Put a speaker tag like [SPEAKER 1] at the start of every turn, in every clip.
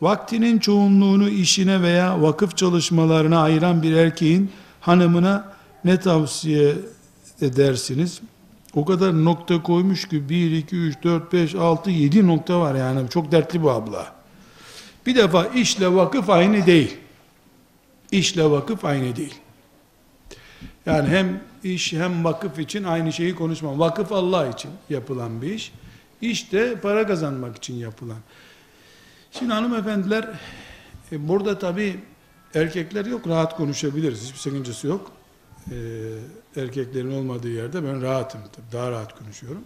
[SPEAKER 1] Vaktinin çoğunluğunu işine veya vakıf çalışmalarına ayıran bir erkeğin hanımına ne tavsiye edersiniz? O kadar nokta koymuş ki 1, 2, 3, 4, 5, 6, 7 nokta var yani. Çok dertli bu abla. Bir defa işle vakıf aynı değil. İşle vakıf aynı değil. Yani hem iş hem vakıf için aynı şeyi konuşmam. Vakıf Allah için yapılan bir iş. İş de para kazanmak için yapılan. Şimdi hanımefendiler e, burada tabi erkekler yok rahat konuşabiliriz. Hiçbir sakıncası yok. E, erkeklerin olmadığı yerde ben rahatım. Tabii, daha rahat konuşuyorum.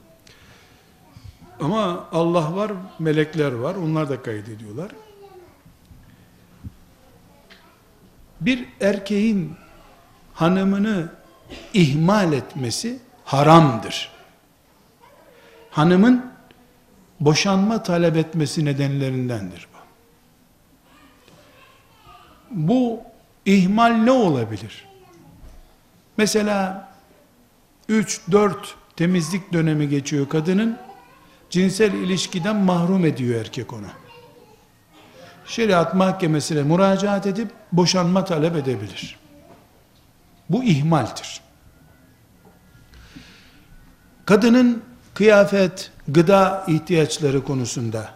[SPEAKER 1] Ama Allah var, melekler var. Onlar da kaydediyorlar. Bir erkeğin hanımını ihmal etmesi haramdır. Hanımın boşanma talep etmesi nedenlerindendir bu. İhmal ne olabilir? Mesela 3-4 temizlik dönemi geçiyor kadının, cinsel ilişkiden mahrum ediyor erkek onu. Şeriat mahkemesine müracaat edip boşanma talep edebilir. Bu ihmaldir. Kadının kıyafet, gıda ihtiyaçları konusunda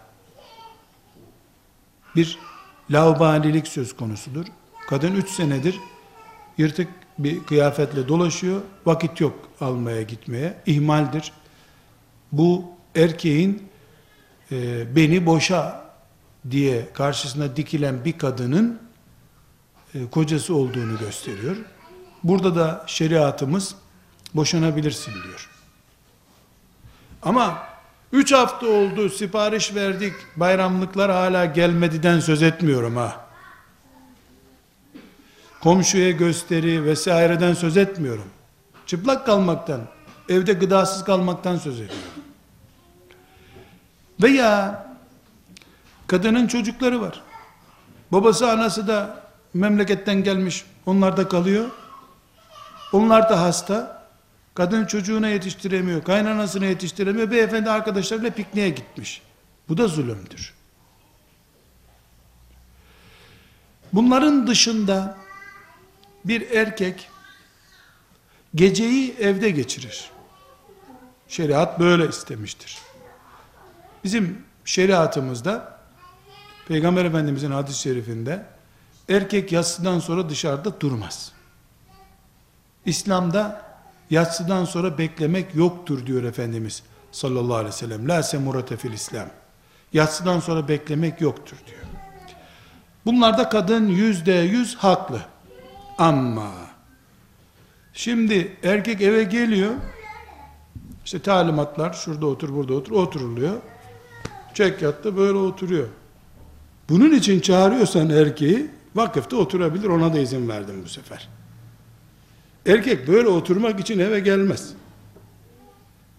[SPEAKER 1] bir laubalilik söz konusudur. Kadın üç senedir yırtık bir kıyafetle dolaşıyor. Vakit yok almaya gitmeye. ihmaldir. Bu erkeğin e, beni boşa diye karşısına dikilen bir kadının e, kocası olduğunu gösteriyor. Burada da şeriatımız boşanabilirsin diyor. Ama üç hafta oldu sipariş verdik bayramlıklar hala gelmediden söz etmiyorum ha. Komşuya gösteri vesaireden söz etmiyorum. Çıplak kalmaktan, evde gıdasız kalmaktan söz ediyorum. Veya kadının çocukları var. Babası anası da memleketten gelmiş, onlar da kalıyor. Onlar da hasta. Kadın çocuğuna yetiştiremiyor, kaynanasına yetiştiremiyor. Beyefendi arkadaşlarıyla pikniğe gitmiş. Bu da zulümdür. Bunların dışında bir erkek geceyi evde geçirir. Şeriat böyle istemiştir. Bizim şeriatımızda Peygamber Efendimizin hadis-i şerifinde erkek yatsıdan sonra dışarıda durmaz. İslam'da yatsıdan sonra beklemek yoktur diyor Efendimiz sallallahu aleyhi ve sellem. La semurate fil İslam. Yatsıdan sonra beklemek yoktur diyor. Bunlarda kadın yüzde yüz haklı. Ama şimdi erkek eve geliyor. İşte talimatlar şurada otur burada otur oturuluyor. Çek yattı böyle oturuyor. Bunun için çağırıyorsan erkeği vakıfta oturabilir ona da izin verdim bu sefer. Erkek böyle oturmak için eve gelmez.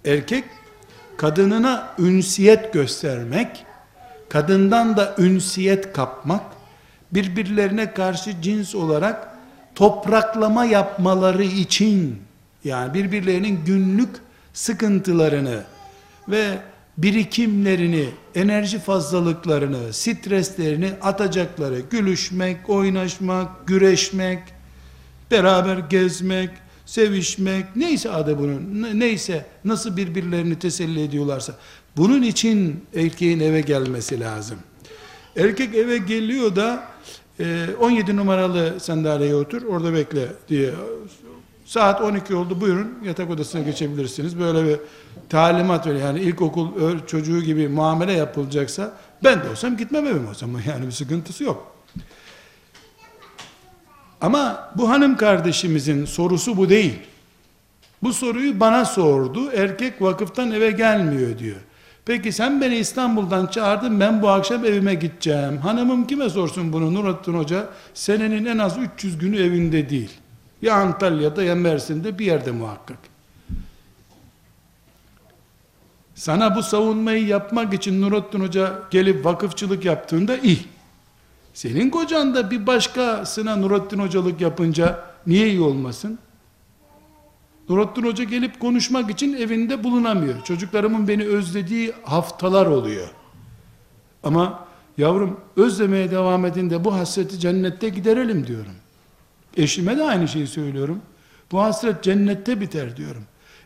[SPEAKER 1] Erkek kadınına ünsiyet göstermek, kadından da ünsiyet kapmak, birbirlerine karşı cins olarak topraklama yapmaları için yani birbirlerinin günlük sıkıntılarını ve birikimlerini, enerji fazlalıklarını, streslerini atacakları, gülüşmek, oynaşmak, güreşmek, beraber gezmek, sevişmek, neyse adı bunun, neyse nasıl birbirlerini teselli ediyorlarsa, bunun için erkeğin eve gelmesi lazım. Erkek eve geliyor da 17 e, numaralı sandalyeye otur, orada bekle diye. Saat 12 oldu buyurun yatak odasına geçebilirsiniz. Böyle bir talimat öyle yani ilkokul çocuğu gibi muamele yapılacaksa ben de olsam gitmem evim o zaman yani bir sıkıntısı yok. Ama bu hanım kardeşimizin sorusu bu değil. Bu soruyu bana sordu. Erkek vakıftan eve gelmiyor diyor. Peki sen beni İstanbul'dan çağırdın ben bu akşam evime gideceğim. Hanımım kime sorsun bunu Nurattin Hoca? Senenin en az 300 günü evinde değil. Ya Antalya'da ya Mersin'de bir yerde muhakkak. Sana bu savunmayı yapmak için Nurattin Hoca gelip vakıfçılık yaptığında iyi. Senin kocan da bir başkasına Nurattin Hocalık yapınca niye iyi olmasın? Nurattin Hoca gelip konuşmak için evinde bulunamıyor. Çocuklarımın beni özlediği haftalar oluyor. Ama Yavrum özlemeye devam edin de bu hasreti cennette giderelim diyorum. Eşime de aynı şeyi söylüyorum. Bu hasret cennette biter diyorum.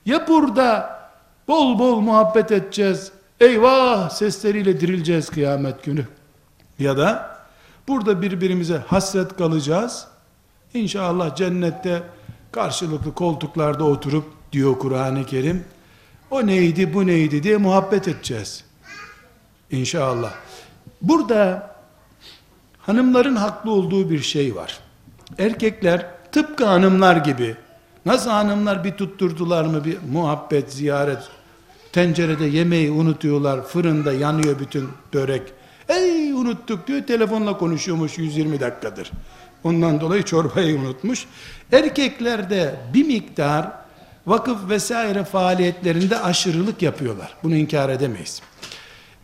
[SPEAKER 1] Ya burada bol bol muhabbet edeceğiz. Eyvah sesleriyle dirileceğiz kıyamet günü. Ya da burada birbirimize hasret kalacağız. İnşallah cennette karşılıklı koltuklarda oturup diyor Kur'an-ı Kerim. O neydi bu neydi diye muhabbet edeceğiz. İnşallah. Burada hanımların haklı olduğu bir şey var. Erkekler tıpkı hanımlar gibi nasıl hanımlar bir tutturdular mı bir muhabbet, ziyaret tencerede yemeği unutuyorlar, fırında yanıyor bütün börek. Unuttuk diyor, telefonla konuşuyormuş 120 dakikadır. Ondan dolayı çorbayı unutmuş. Erkekler de bir miktar vakıf vesaire faaliyetlerinde aşırılık yapıyorlar. Bunu inkar edemeyiz.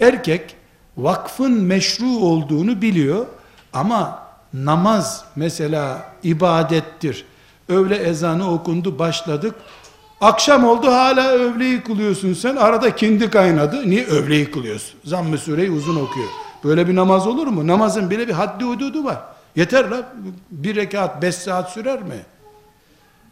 [SPEAKER 1] Erkek vakfın meşru olduğunu biliyor ama namaz mesela ibadettir. Öğle ezanı okundu başladık. Akşam oldu hala övleyi kılıyorsun sen. Arada kindi kaynadı. Niye övleyi kılıyorsun? Zamm-ı sureyi uzun okuyor. Böyle bir namaz olur mu? Namazın bile bir haddi hududu var. Yeter la bir rekat beş saat sürer mi?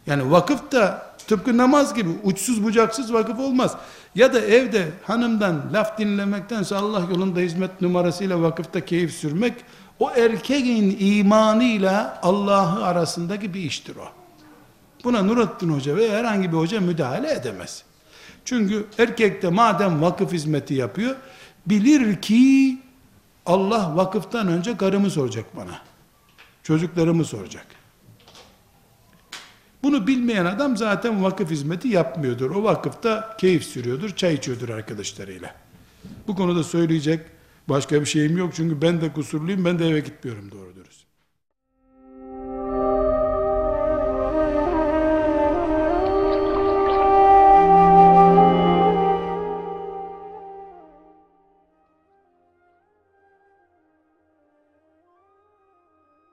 [SPEAKER 1] Yani vakıf da tıpkı namaz gibi uçsuz bucaksız vakıf olmaz. Ya da evde hanımdan laf dinlemektense Allah yolunda hizmet numarasıyla vakıfta keyif sürmek o erkeğin imanıyla Allah'ı arasındaki bir iştir o. Buna Nurattin Hoca ve herhangi bir hoca müdahale edemez. Çünkü erkek de madem vakıf hizmeti yapıyor, bilir ki Allah vakıftan önce karımı soracak bana. Çocuklarımı soracak. Bunu bilmeyen adam zaten vakıf hizmeti yapmıyordur. O vakıfta keyif sürüyordur, çay içiyordur arkadaşlarıyla. Bu konuda söyleyecek başka bir şeyim yok çünkü ben de kusurluyum, ben de eve gitmiyorum doğru dürüst.